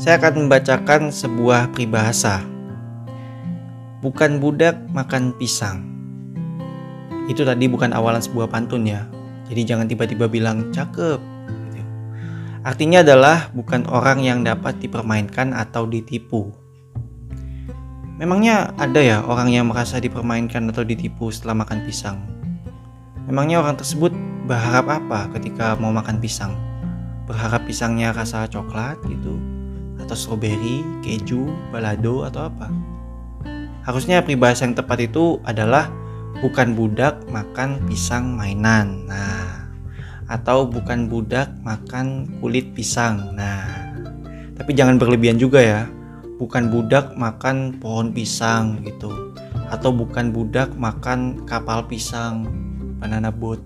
Saya akan membacakan sebuah peribahasa. Bukan budak makan pisang. Itu tadi bukan awalan sebuah pantun ya. Jadi jangan tiba-tiba bilang cakep. Gitu. Artinya adalah bukan orang yang dapat dipermainkan atau ditipu. Memangnya ada ya orang yang merasa dipermainkan atau ditipu setelah makan pisang? Memangnya orang tersebut berharap apa ketika mau makan pisang? Berharap pisangnya rasa coklat gitu? Atau stroberi, keju, balado atau apa. Harusnya peribahasa yang tepat itu adalah bukan budak makan pisang mainan. Nah, atau bukan budak makan kulit pisang. Nah, tapi jangan berlebihan juga ya. Bukan budak makan pohon pisang gitu. Atau bukan budak makan kapal pisang, banana boat.